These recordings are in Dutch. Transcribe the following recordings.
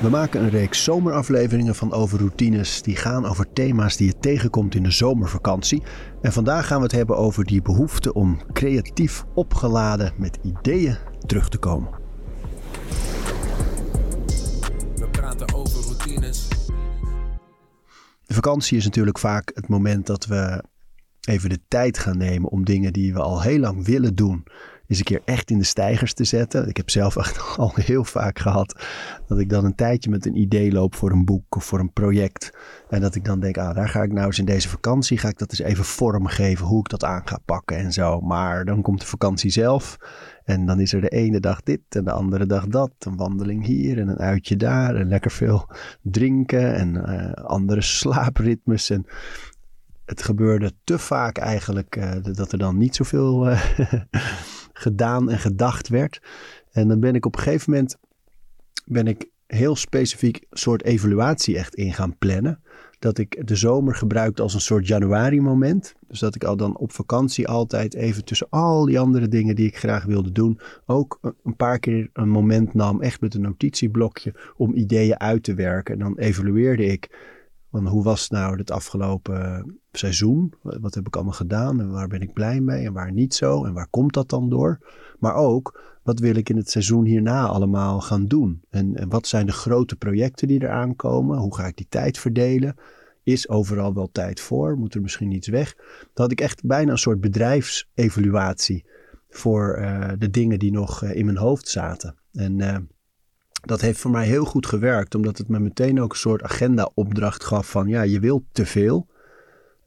We maken een reeks zomerafleveringen van Over Routines die gaan over thema's die je tegenkomt in de zomervakantie. En vandaag gaan we het hebben over die behoefte om creatief opgeladen met ideeën terug te komen. We praten over routines. De vakantie is natuurlijk vaak het moment dat we even de tijd gaan nemen om dingen die we al heel lang willen doen, eens een keer echt in de stijgers te zetten. Ik heb zelf echt al heel vaak gehad dat ik dan een tijdje met een idee loop voor een boek of voor een project. En dat ik dan denk, ah, daar ga ik nou eens in deze vakantie, ga ik dat eens even vormgeven, hoe ik dat aan ga pakken en zo. Maar dan komt de vakantie zelf en dan is er de ene dag dit en de andere dag dat. Een wandeling hier en een uitje daar en lekker veel drinken en eh, andere slaapritmes en het gebeurde te vaak eigenlijk uh, dat er dan niet zoveel uh, gedaan en gedacht werd. En dan ben ik op een gegeven moment ben ik heel specifiek soort evaluatie echt in gaan plannen. Dat ik de zomer gebruikte als een soort januari moment. Dus dat ik al dan op vakantie altijd even tussen al die andere dingen die ik graag wilde doen. Ook een paar keer een moment nam, echt met een notitieblokje, om ideeën uit te werken. En dan evalueerde ik want hoe was nou het afgelopen seizoen? Wat heb ik allemaal gedaan en waar ben ik blij mee en waar niet zo? En waar komt dat dan door? Maar ook, wat wil ik in het seizoen hierna allemaal gaan doen? En, wat zijn de grote projecten die er aankomen? Hoe ga ik die tijd verdelen? Is overal wel tijd voor? Moet er misschien iets weg? Dan had ik echt bijna een soort bedrijfsevaluatie voor uh, de dingen die nog uh, in mijn hoofd zaten. En uh, dat heeft voor mij heel goed gewerkt, omdat het me meteen ook een soort agenda-opdracht gaf van ja, je wilt te veel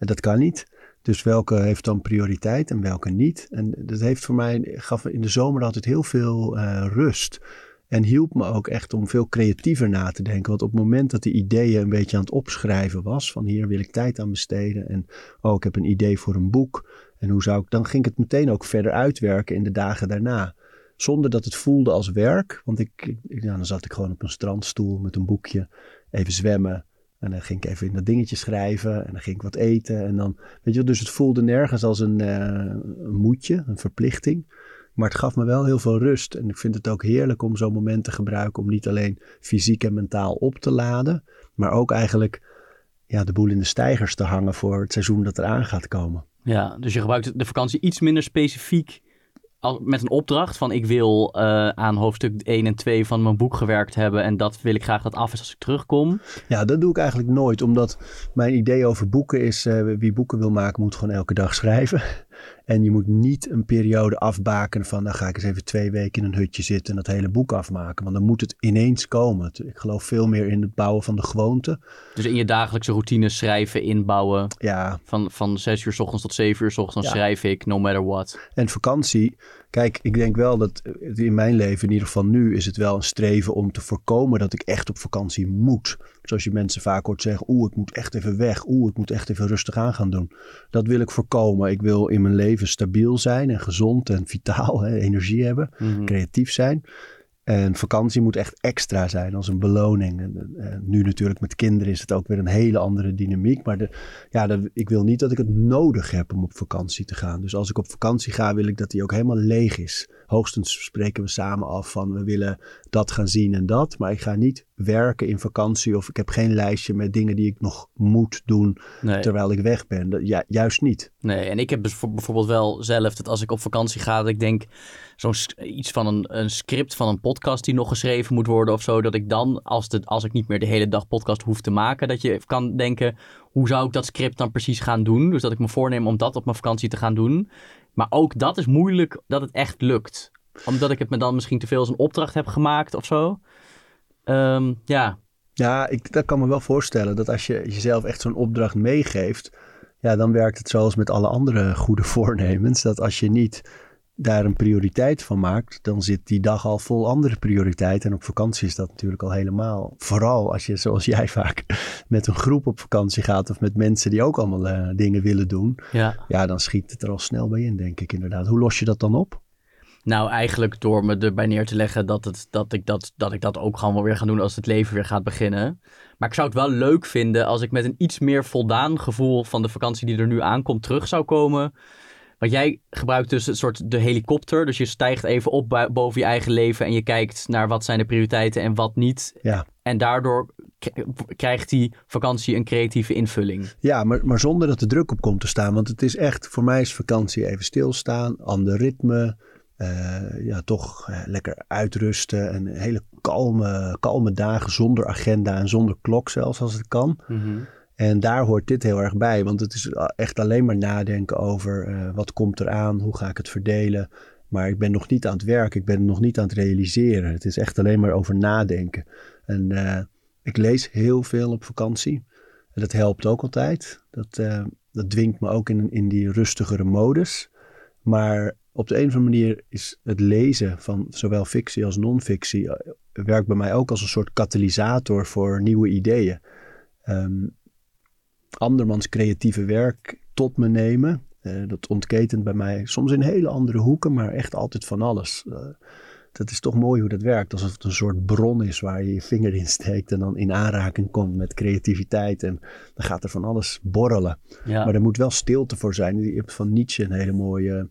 en dat kan niet. Dus welke heeft dan prioriteit en welke niet? En dat heeft voor mij, gaf in de zomer altijd heel veel uh, rust. En hielp me ook echt om veel creatiever na te denken. Want op het moment dat de ideeën een beetje aan het opschrijven was, van hier wil ik tijd aan besteden. En oh, ik heb een idee voor een boek. En hoe zou ik, dan ging ik het meteen ook verder uitwerken in de dagen daarna. Zonder dat het voelde als werk. Want ik, dan zat ik gewoon op een strandstoel met een boekje, even zwemmen. En dan ging ik even in dat dingetje schrijven. En dan ging ik wat eten. En dan, weet je, dus het voelde nergens als een, uh, een moedje, een verplichting. Maar het gaf me wel heel veel rust. En ik vind het ook heerlijk om zo'n moment te gebruiken. Om niet alleen fysiek en mentaal op te laden. Maar ook eigenlijk ja, de boel in de stijgers te hangen voor het seizoen dat eraan gaat komen. Ja, dus je gebruikt de vakantie iets minder specifiek met een opdracht van ik wil uh, aan hoofdstuk 1 en 2 van mijn boek gewerkt hebben en dat wil ik graag dat af is als ik terugkom. Ja, dat doe ik eigenlijk nooit, omdat mijn idee over boeken is, uh, wie boeken wil maken moet gewoon elke dag schrijven. En je moet niet een periode afbaken van, dan ga ik eens even twee weken in een hutje zitten en dat hele boek afmaken. Want dan moet het ineens komen. Ik geloof veel meer in het bouwen van de gewoonte. Dus in je dagelijkse routine schrijven, inbouwen. Ja. Van, van zes uur s ochtends tot zeven uur s ochtends ja. schrijf ik, no matter what. En vakantie, kijk, ik denk wel dat in mijn leven, in ieder geval nu, is het wel een streven om te voorkomen dat ik echt op vakantie moet. Zoals je mensen vaak hoort zeggen, oeh, ik moet echt even weg. Oeh, ik moet echt even rustig aan gaan doen. Dat wil ik voorkomen. Ik wil in mijn leven stabiel zijn en gezond en vitaal, hè, energie hebben, mm -hmm. creatief zijn. En vakantie moet echt extra zijn als een beloning. Nu natuurlijk met kinderen is het ook weer een hele andere dynamiek. Maar de, ja, ik wil niet dat ik het nodig heb om op vakantie te gaan. Dus als ik op vakantie ga, wil ik dat die ook helemaal leeg is. Hoogstens spreken we samen af van we willen dat gaan zien en dat. Maar ik ga niet werken in vakantie of ik heb geen lijstje met dingen die ik nog moet doen nee. terwijl ik weg ben. Ja, juist niet. Nee, en ik heb bijvoorbeeld wel zelf dat als ik op vakantie ga, dat ik denk zo'n iets van een, een script van een podcast die nog geschreven moet worden of zo, dat ik dan, als, de, als ik niet meer de hele dag podcast hoef te maken, dat je kan denken, hoe zou ik dat script dan precies gaan doen? Dus dat ik me voorneem om dat op mijn vakantie te gaan doen. Maar ook dat is moeilijk dat het echt lukt. Omdat ik het me dan misschien te veel als een opdracht heb gemaakt of zo. Um, ja. Ja, ik, dat kan me wel voorstellen dat als je jezelf echt zo'n opdracht meegeeft, ja, dan werkt het zoals met alle andere goede voornemens. Dat als je niet daar een prioriteit van maakt, dan zit die dag al vol andere prioriteiten. En op vakantie is dat natuurlijk al helemaal. Vooral als je, zoals jij vaak, met een groep op vakantie gaat of met mensen die ook allemaal uh, dingen willen doen. Ja. ja, dan schiet het er al snel bij in, denk ik inderdaad. Hoe los je dat dan op? Nou, eigenlijk door me erbij neer te leggen dat, het, dat, ik dat, dat ik dat ook gewoon wel weer ga doen als het leven weer gaat beginnen. Maar ik zou het wel leuk vinden als ik met een iets meer voldaan gevoel van de vakantie die er nu aankomt terug zou komen. Want jij gebruikt dus een soort de helikopter. Dus je stijgt even op boven je eigen leven en je kijkt naar wat zijn de prioriteiten en wat niet. Ja. En daardoor krijgt die vakantie een creatieve invulling. Ja, maar, maar zonder dat er druk op komt te staan. Want het is echt, voor mij is vakantie even stilstaan, ander ritme. Uh, ja, toch uh, lekker uitrusten en hele kalme, kalme dagen zonder agenda en zonder klok zelfs als het kan. Mm En daar hoort dit heel erg bij, want het is echt alleen maar nadenken over uh, wat komt eraan, hoe ga ik het verdelen. Maar ik ben nog niet aan het werk, ik ben nog niet aan het realiseren. Het is echt alleen maar over nadenken. En ik lees heel veel op vakantie. En dat helpt ook altijd. Dat, dat dwingt me ook in, in die rustigere modus. Maar op de een of andere manier is het lezen van zowel fictie als non-fictie eh, werkt bij mij ook als een soort katalysator voor nieuwe ideeën. Um, andermans creatieve werk tot me nemen. Uh, dat ontketent bij mij soms in hele andere hoeken, maar echt altijd van alles. Uh, dat is toch mooi hoe dat werkt. Alsof het een soort bron is waar je je vinger in steekt en dan in aanraking komt met creativiteit. En dan gaat er van alles borrelen. Ja. Maar er moet wel stilte voor zijn. Je hebt van Nietzsche een hele mooie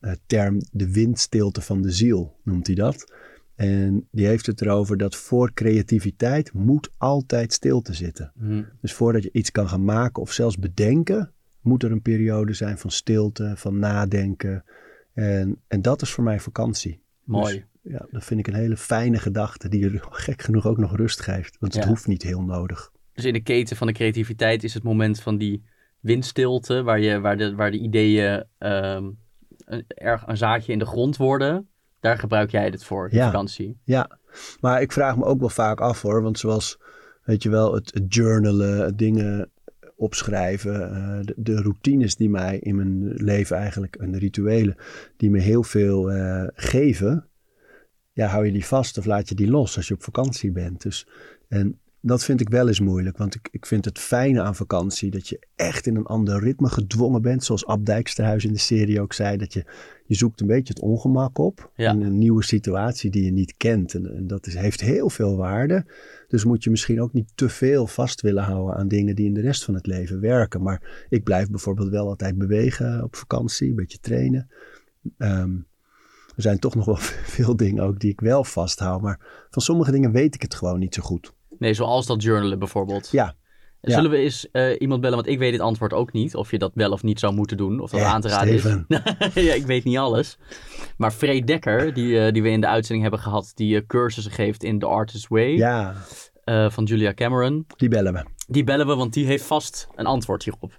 uh, term, de windstilte van de ziel, noemt hij dat. En die heeft het erover dat voor creativiteit moet altijd stilte zitten. Mm. Dus voordat je iets kan gaan maken of zelfs bedenken, moet er een periode zijn van stilte, van nadenken. En, en dat is voor mij vakantie. Mooi. Dus, ja, dat vind ik een hele fijne gedachte die je gek genoeg ook nog rust geeft. Want het hoeft niet heel nodig. Dus in de keten van de creativiteit is het moment van die windstilte, waar, je, waar, de, waar de ideeën ehm, een, erg een zaadje in de grond worden. Daar gebruik jij het voor, Ja. vakantie. Ja, maar ik vraag me ook wel vaak af hoor. Want zoals, weet je wel, het, het journalen, dingen opschrijven, eh, de, de routines die mij in mijn leven eigenlijk, en de rituelen, die me heel veel eh, geven. Ja, hou je die vast of laat je die los als je op vakantie bent. Dus, en dat vind ik wel eens moeilijk. Want ik, ik vind het fijne aan vakantie dat je echt in een ander ritme gedwongen bent. Zoals Ab Dijksterhuis in de serie ook zei. Dat je, je zoekt een beetje het ongemak op. Ja. In een nieuwe situatie die je niet kent. En, en dat is, heeft heel veel waarde. Dus moet je misschien ook niet te veel vast willen houden aan dingen die in de rest van het leven werken. Maar ik blijf bijvoorbeeld wel altijd bewegen op vakantie. Een beetje trainen. Ehm, er zijn toch nog wel veel dingen ook die ik wel vasthoud. Maar van sommige dingen weet ik het gewoon niet zo goed. Nee, zoals dat journalen bijvoorbeeld. Ja, ja. Zullen we eens eh, iemand bellen? Want ik weet het antwoord ook niet. Of je dat wel of niet zou moeten doen. Of dat Ja, aan te raden Steven. is. ja, ik weet niet alles. Maar Freek Dekker, die, eh, die we in de uitzending hebben gehad, die eh, cursussen geeft in The Artist's Way ja, van Julia Cameron. die bellen we. Die bellen we, want die heeft vast een antwoord hierop.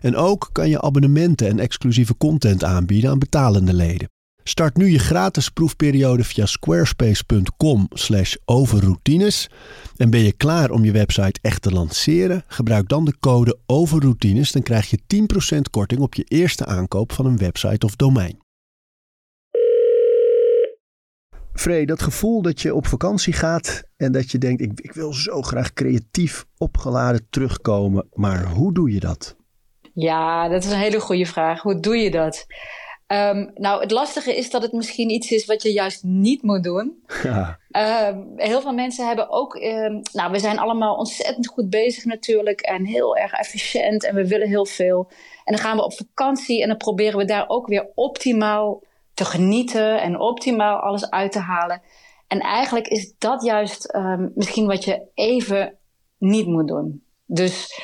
En ook kan je abonnementen en exclusieve content aanbieden aan betalende leden. Start nu je gratis proefperiode via squarespace.com/overroutines. En ben je klaar om je website echt te lanceren? Gebruik dan de code overroutines, dan krijg je 10% korting op je eerste aankoop van een website of domein. Frey, dat gevoel dat je op vakantie gaat en dat je denkt: ik, ik wil zo graag creatief opgeladen terugkomen, maar hoe doe je dat? Ja, dat is een hele goede vraag. Hoe doe je dat? Ehm, nou, het lastige is dat het misschien iets is wat je juist niet moet doen. Ja, Ehm, heel veel mensen hebben ook. ehm, nou, we zijn allemaal ontzettend goed bezig natuurlijk. En heel erg efficiënt. En we willen heel veel. En dan gaan we op vakantie. En dan proberen we daar ook weer optimaal te genieten. En optimaal alles uit te halen. En eigenlijk is dat juist misschien wat je even niet moet doen. Dus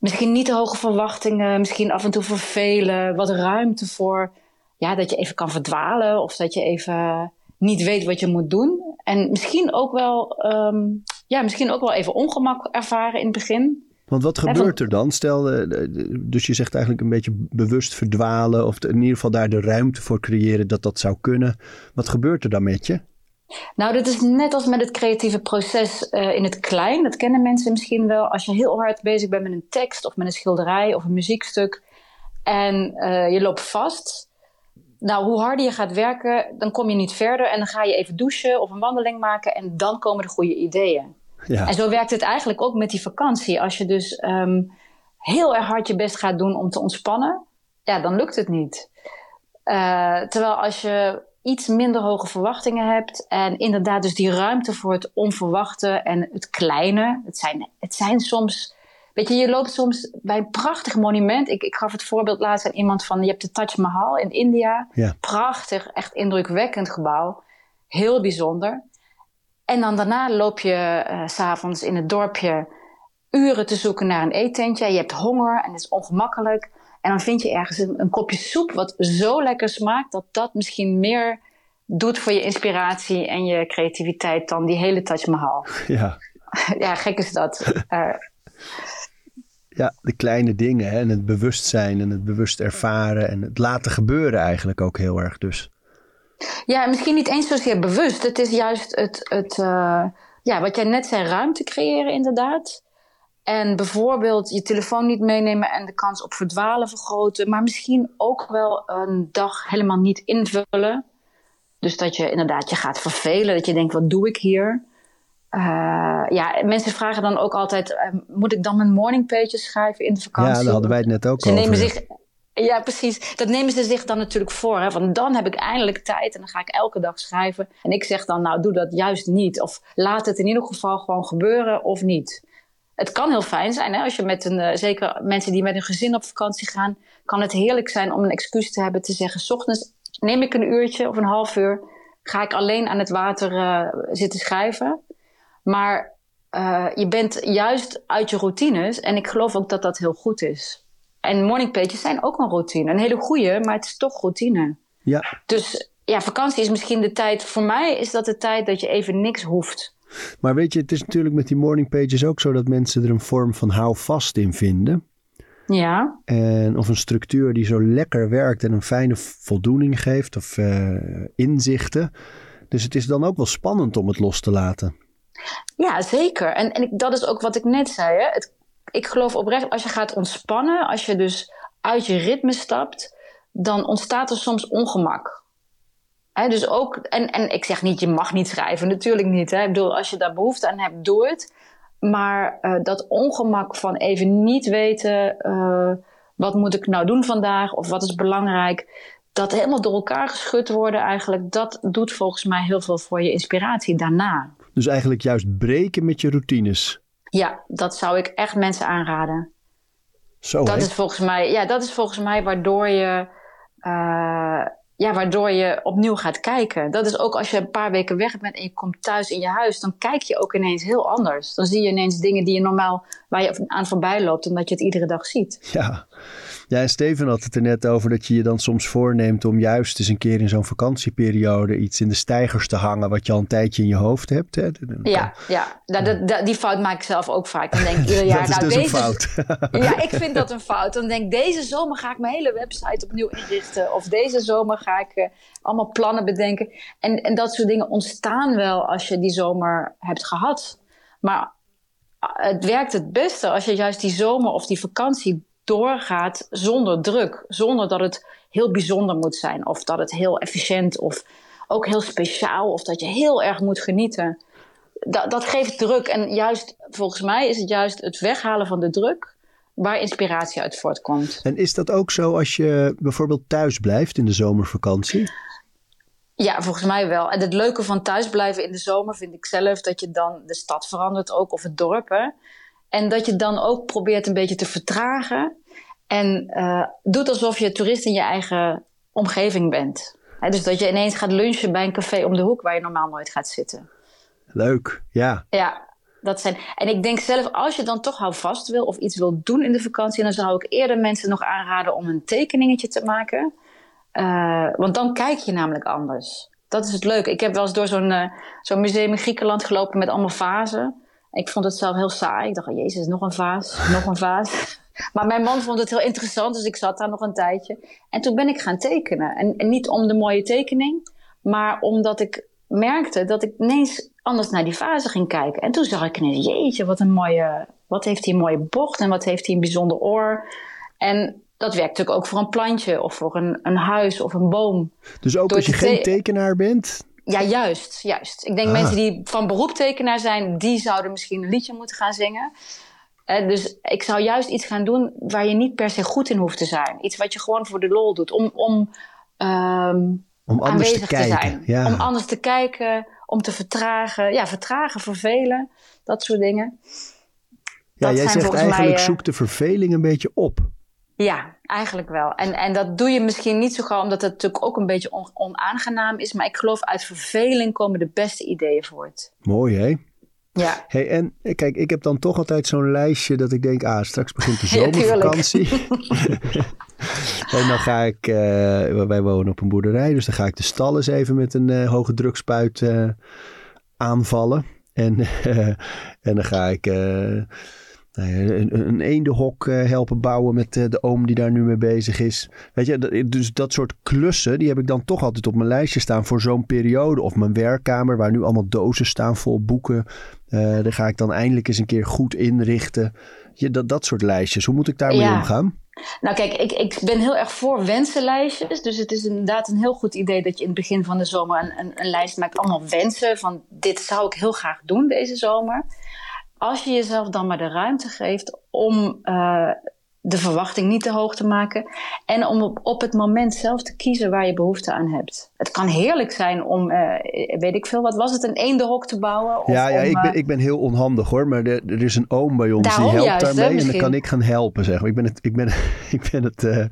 misschien niet te hoge verwachtingen. Misschien af en toe vervelen. Wat ruimte voor. Ja, dat je even kan verdwalen. Of dat je even niet weet wat je moet doen. En misschien ook wel, ehm, ja, misschien ook wel even ongemak ervaren in het begin. want wat gebeurt er dan? Stel, eh, dus je zegt eigenlijk een beetje bewust verdwalen, of in ieder geval daar de ruimte voor creëren dat dat zou kunnen. Wat gebeurt er dan met je? Nou, dit is net als met het creatieve proces uh, in het klein. Dat kennen mensen misschien wel. Als je heel hard bezig bent met een tekst of met een schilderij of een muziekstuk en uh, je loopt vast. Nou, hoe harder je gaat werken, dan kom je niet verder. En dan ga je even douchen of een wandeling maken en dan komen de goede ideeën. Ja. En zo werkt het eigenlijk ook met die vakantie. Als je dus um, heel erg hard je best gaat doen om te ontspannen, ja, dan lukt het niet. Uh, terwijl als je iets minder hoge verwachtingen hebt. En inderdaad, dus die ruimte voor het onverwachte en het kleine. Het zijn, het zijn soms. Weet je, je loopt soms bij een prachtig monument. Ik, ik gaf het voorbeeld laatst aan iemand van. Je hebt de Taj Mahal in India. Ja. Prachtig, echt indrukwekkend gebouw. Heel bijzonder. En dan daarna loop je uh, s'avonds in het dorpje uren te zoeken naar een eetentje. Je hebt honger en het is ongemakkelijk. En dan vind je ergens een, kopje soep wat zo lekker smaakt dat dat misschien meer doet voor je inspiratie en je creativiteit dan die hele Taj Mahal. Ja. ja, gek is dat. Uh, ja, de kleine dingen hè? en het bewustzijn en het bewust ervaren en het laten gebeuren eigenlijk ook heel erg dus. Ja, misschien niet eens zozeer bewust. Het is juist het, het uh, ja, wat jij net zei, ruimte creëren inderdaad. En bijvoorbeeld je telefoon niet meenemen en de kans op verdwalen vergroten. Maar misschien ook wel een dag helemaal niet invullen. Dus dat je inderdaad je gaat vervelen. Dat je denkt, wat doe ik hier? Uh, ja, mensen vragen dan ook altijd: uh, moet ik dan mijn morning pages schrijven in de vakantie? Ja, daar hadden wij het net ook ze over. Nemen zich, ja, precies. Dat nemen ze zich dan natuurlijk voor. Hè? Want dan heb ik eindelijk tijd en dan ga ik elke dag schrijven. En ik zeg dan: nou, doe dat juist niet. Of laat het in ieder geval gewoon gebeuren of niet het kan heel fijn zijn. Hè? Als je met een, uh, zeker mensen die met een gezin op vakantie gaan, kan het heerlijk zijn om een excuus te hebben te zeggen: s ochtends neem ik een uurtje of een half uur, ga ik alleen aan het water uh, zitten schrijven. Maar uh, je bent juist uit je routines en ik geloof ook dat dat heel goed is. En morning pages zijn ook een routine. Een hele goede, maar het is toch routine. Ja. Dus ja, vakantie is misschien de tijd. Voor mij is dat de tijd dat je even niks hoeft. Maar weet je, het is natuurlijk met die morning pages ook zo dat mensen er een vorm van houvast in vinden. Ja. En of een structuur die zo lekker werkt en een fijne voldoening geeft of uh, inzichten. Dus het is dan ook wel spannend om het los te laten. Ja, zeker. En, en ik, dat is ook wat ik net zei. Hè? Het, ik geloof oprecht, als je gaat ontspannen, als je dus uit je ritme stapt, dan ontstaat er soms ongemak dus ook, en, en ik zeg niet, je mag niet schrijven, natuurlijk niet. Hè. Ik bedoel, als je daar behoefte aan hebt, doe het. Maar uh, dat ongemak van even niet weten, uh, wat moet ik nou doen vandaag of wat is belangrijk, dat helemaal door elkaar geschud worden eigenlijk, dat doet volgens mij heel veel voor je inspiratie daarna. Dus eigenlijk juist breken met je routines. Ja, dat zou ik echt mensen aanraden. Zo, dat is volgens mij, ja, dat is volgens mij waardoor je uh, ja, waardoor je opnieuw gaat kijken. Dat is ook als je een paar weken weg bent en je komt thuis in je huis, dan kijk je ook ineens heel anders. Dan zie je ineens dingen die je normaal waar je aan voorbij loopt, omdat je het iedere dag ziet. Ja, ja, en Steven had het er net over dat je je dan soms voorneemt om juist eens een keer in zo'n vakantieperiode iets in de stijgers te hangen wat je al een tijdje in je hoofd hebt. Hè? Ja, ja. Nou, dat, die fout maak ik zelf ook vaak. Dan denk ik ieder jaar, dat is nou, dus deze, een fout. ja, ik vind dat een fout. Dan denk ik, deze zomer ga ik mijn hele website opnieuw inrichten. Of deze zomer ga ik uh, allemaal plannen bedenken. En, en dat soort dingen ontstaan wel als je die zomer hebt gehad. Maar uh, het werkt het beste als je juist die zomer of die vakantie doorgaat zonder druk. Zonder dat het heel bijzonder moet zijn. Of dat het heel efficiënt of ook heel speciaal. Of dat je heel erg moet genieten. Dat, dat geeft druk. En juist, volgens mij is het juist het weghalen van de druk waar inspiratie uit voortkomt. En is dat ook zo als je bijvoorbeeld thuis blijft in de zomervakantie? Ja, volgens mij wel. En het leuke van thuisblijven in de zomer vind ik zelf dat je dan de stad verandert ook of het dorp. Hè? En dat je dan ook probeert een beetje te vertragen. En uh, doet alsof je toerist in je eigen omgeving bent. dus dat je ineens gaat lunchen bij een café om de hoek waar je normaal nooit gaat zitten. Leuk, ja. Ja, dat zijn. En ik denk zelf, als je dan toch houvast wil of iets wil doen in de vakantie, dan zou ik eerder mensen nog aanraden om een tekeningetje te maken. Uh, want dan kijk je namelijk anders. Dat is het leuke. Ik heb wel eens door zo'n uh, zo'n museum in Griekenland gelopen met allemaal vazen. Ik vond het zelf heel saai. Ik dacht, oh, jezus, nog een vaas, nog een vaas. Maar mijn man vond het heel interessant, dus ik zat daar nog een tijdje. En toen ben ik gaan tekenen. En, en niet om de mooie tekening, maar omdat ik merkte dat ik ineens anders naar die fase ging kijken. En toen zag ik ineens, jeetje, wat een mooie, wat heeft hij een mooie bocht en wat heeft hij een bijzonder oor. En dat werkt natuurlijk ook voor een plantje of voor een, een huis of een boom. Dus ook Door als je te geen te- tekenaar bent? Ja, juist, juist. Ik denk Ah. mensen die van beroep tekenaar zijn, die zouden misschien een liedje moeten gaan zingen. Eh, dus ik zou juist iets gaan doen waar je niet per se goed in hoeft te zijn. Iets wat je gewoon voor de lol doet. Om, om ehm, Om anders te aanwezig te, kijken. zijn. Ja. Om anders te kijken, om te vertragen. Ja, vertragen, vervelen, dat soort dingen. ja, dat jij zegt eigenlijk mij, eh, zoek de verveling een beetje op. Ja, eigenlijk wel. En, en dat doe je misschien niet zo gauw, omdat het natuurlijk ook een beetje on- onaangenaam is. Maar ik geloof uit verveling komen de beste ideeën voort. Mooi hè? Ja, Hey, en eh, kijk, ik heb dan toch altijd zo'n lijstje dat ik denk, ah, straks begint de Ja, zomervakantie. en dan ga ik, eh, wij wonen op een boerderij, dus dan ga ik de stal eens even met een eh, hoge drukspuit aanvallen. En, en dan ga ik nou een, een eendenhok helpen bouwen met de oom die daar nu mee bezig is. Weet je, dus dat soort klussen, die heb ik dan toch altijd op mijn lijstje staan voor zo'n periode. Of mijn werkkamer, waar nu allemaal dozen staan vol boeken. Eh daar ga ik dan eindelijk eens een keer goed inrichten. Je, dat, dat soort lijstjes, hoe moet ik daarmee Ja. omgaan? nou kijk, ik, ik ben heel erg voor wensenlijstjes. Dus het is inderdaad een heel goed idee dat je in het begin van de zomer een, een, een lijst maakt. Allemaal wensen van dit zou ik heel graag doen deze zomer. Als je jezelf dan maar de ruimte geeft om eh, de verwachting niet te hoog te maken. En om op, op het moment zelf te kiezen waar je behoefte aan hebt. Het kan heerlijk zijn om, eh, weet ik veel, wat was het, een eendenhok te bouwen? Of ja, ja om, ik, ben, eh, ik ben heel onhandig hoor. Maar er, er is een oom bij ons die helpt juist, hè, daarmee. en dan kan ik gaan helpen, zeg maar. Ik ben het, ik ben, ik ben het, eh,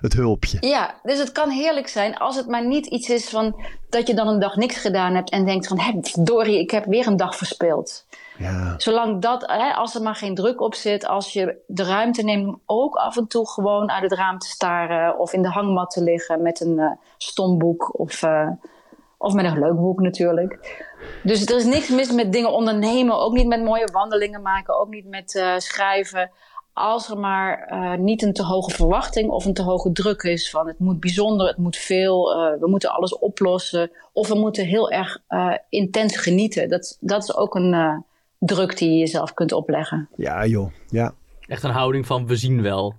het hulpje. Ja, dus het kan heerlijk zijn als het maar niet iets is van dat je dan een dag niks gedaan hebt en denkt van, hé, verdorie, ik heb weer een dag verspeeld. Ja, Zolang dat, hè, als er maar geen druk op zit, als je de ruimte neemt om ook af en toe gewoon uit het raam te staren of in de hangmat te liggen met een eh stom boek of, eh, of met een leuk boek natuurlijk. Dus er is niks mis met dingen ondernemen, ook niet met mooie wandelingen maken, ook niet met eh, schrijven. Als er maar niet een te hoge verwachting of een te hoge druk is van het moet bijzonder, het moet veel, we moeten alles oplossen. Of we moeten heel erg intens genieten. Dat, dat is ook een druk die je jezelf kunt opleggen. ja joh. Ja. Echt een houding van we zien wel.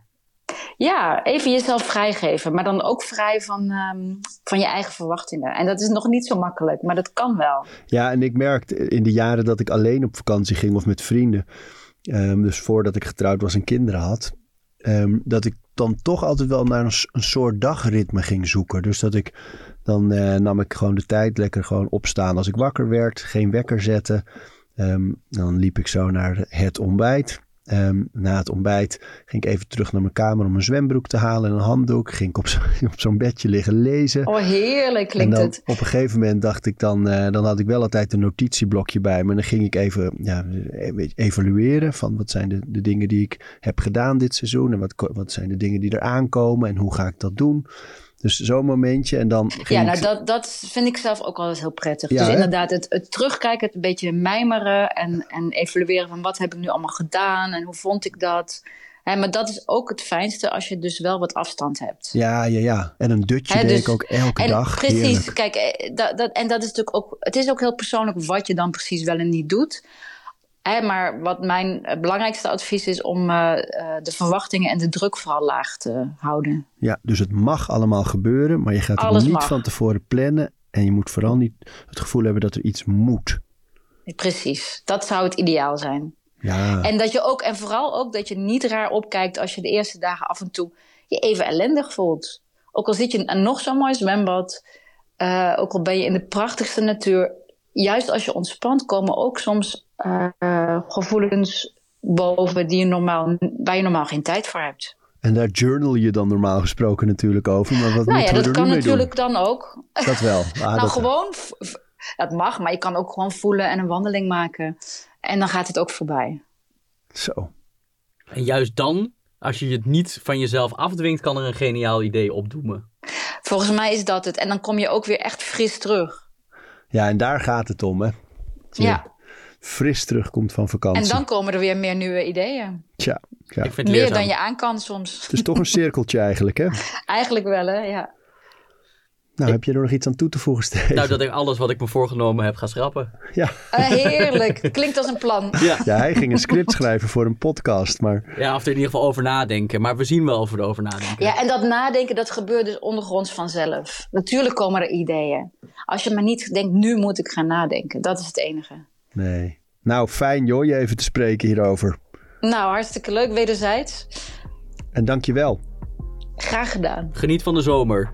Ja, even jezelf vrijgeven, maar dan ook vrij van, ehm, van je eigen verwachtingen. En dat is nog niet zo makkelijk, maar dat kan wel. Ja, en ik merkte in de jaren dat ik alleen op vakantie ging of met vrienden, ehm, dus voordat ik getrouwd was en kinderen had, ehm, dat ik dan toch altijd wel naar een, soort dagritme ging zoeken. Dus dat ik dan eh, nam ik gewoon de tijd lekker gewoon opstaan als ik wakker werd, geen wekker zetten. Ehm, dan liep ik zo naar het ontbijt. Ehm, na het ontbijt ging ik even terug naar mijn kamer om een zwembroek te halen en een handdoek. Ging ik op, zo- op zo'n bedje liggen lezen. Oh, heerlijk En klinkt dan het. op een gegeven moment dacht ik dan, eh, dan had ik wel altijd een notitieblokje bij me. En dan ging ik even ja, beetje evalueren van wat zijn de, de dingen die ik heb gedaan dit seizoen. En wat, wat zijn de dingen die er aankomen en hoe ga ik dat doen. Dus zo'n momentje en dan Ja, ik- nou dat, dat vind ik zelf ook altijd heel prettig. Ja, dus hè? inderdaad, het, het terugkijken, het een beetje mijmeren en, en evalueren van wat heb ik nu allemaal gedaan en hoe vond ik dat. Hè, maar dat is ook het fijnste als je dus wel wat afstand hebt. Ja, ja, ja. En een dutje Hè, deed dus- ik ook elke En dag. precies, Heerlijk. kijk, eh, dat, dat, en dat is natuurlijk ook, het is ook heel persoonlijk wat je dan precies wel en niet doet. Hè, maar wat mijn eh, belangrijkste advies is om eh, eh, de verwachtingen en de druk vooral laag te houden. Ja, dus het mag allemaal gebeuren, maar je gaat het Alles niet mag. van tevoren plannen. En je moet vooral niet het gevoel hebben dat er iets moet. Precies, dat zou het ideaal zijn. Ja, En dat je ook, en vooral ook dat je niet raar opkijkt als je de eerste dagen af en toe je even ellendig voelt. Ook al zit je in een nog zo'n mooi zwembad, ook al ben je in de prachtigste natuur, juist als je ontspant, komen ook soms eh, gevoelens boven die je normaal, waar je normaal geen tijd voor hebt. en daar journal je dan normaal gesproken natuurlijk over. Maar wat nou ja, dat er kan nu mee natuurlijk dan ook. Dat wel. Ah, nou, dat- gewoon, dat mag, maar je kan ook gewoon voelen en een wandeling maken. En dan gaat het ook voorbij. Zo. En juist dan, als je het niet van jezelf afdwingt, kan er een geniaal idee opdoemen. Volgens mij is dat het. En dan kom je ook weer echt fris terug. Ja, en daar gaat het om, hè? Dat je Ja. fris terugkomt van vakantie. En dan komen er weer meer nieuwe ideeën. Tja, ja. Ik vind het Meer leerzaam. dan je aan kan soms. Het is toch een cirkeltje eigenlijk, hè? Eigenlijk wel, hè? Ja. Nou, heb je er nog iets aan toe te voegen, Steven? Nou, dat ik alles wat ik me voorgenomen heb ga schrappen. Ja. Uh, heerlijk. Klinkt als een plan. Ja. ja, hij ging een script schrijven voor een podcast, maar... Ja, of er in ieder geval over nadenken. Maar we zien wel of we erover nadenken. Ja, en dat nadenken, dat gebeurt dus ondergronds vanzelf. Natuurlijk komen er ideeën. Als je maar niet denkt, nu moet ik gaan nadenken. Dat is het enige. Nee. Nou, fijn joh, je even te spreken hierover. Nou, hartstikke leuk, wederzijds. En dankjewel. Graag gedaan. Geniet van de zomer.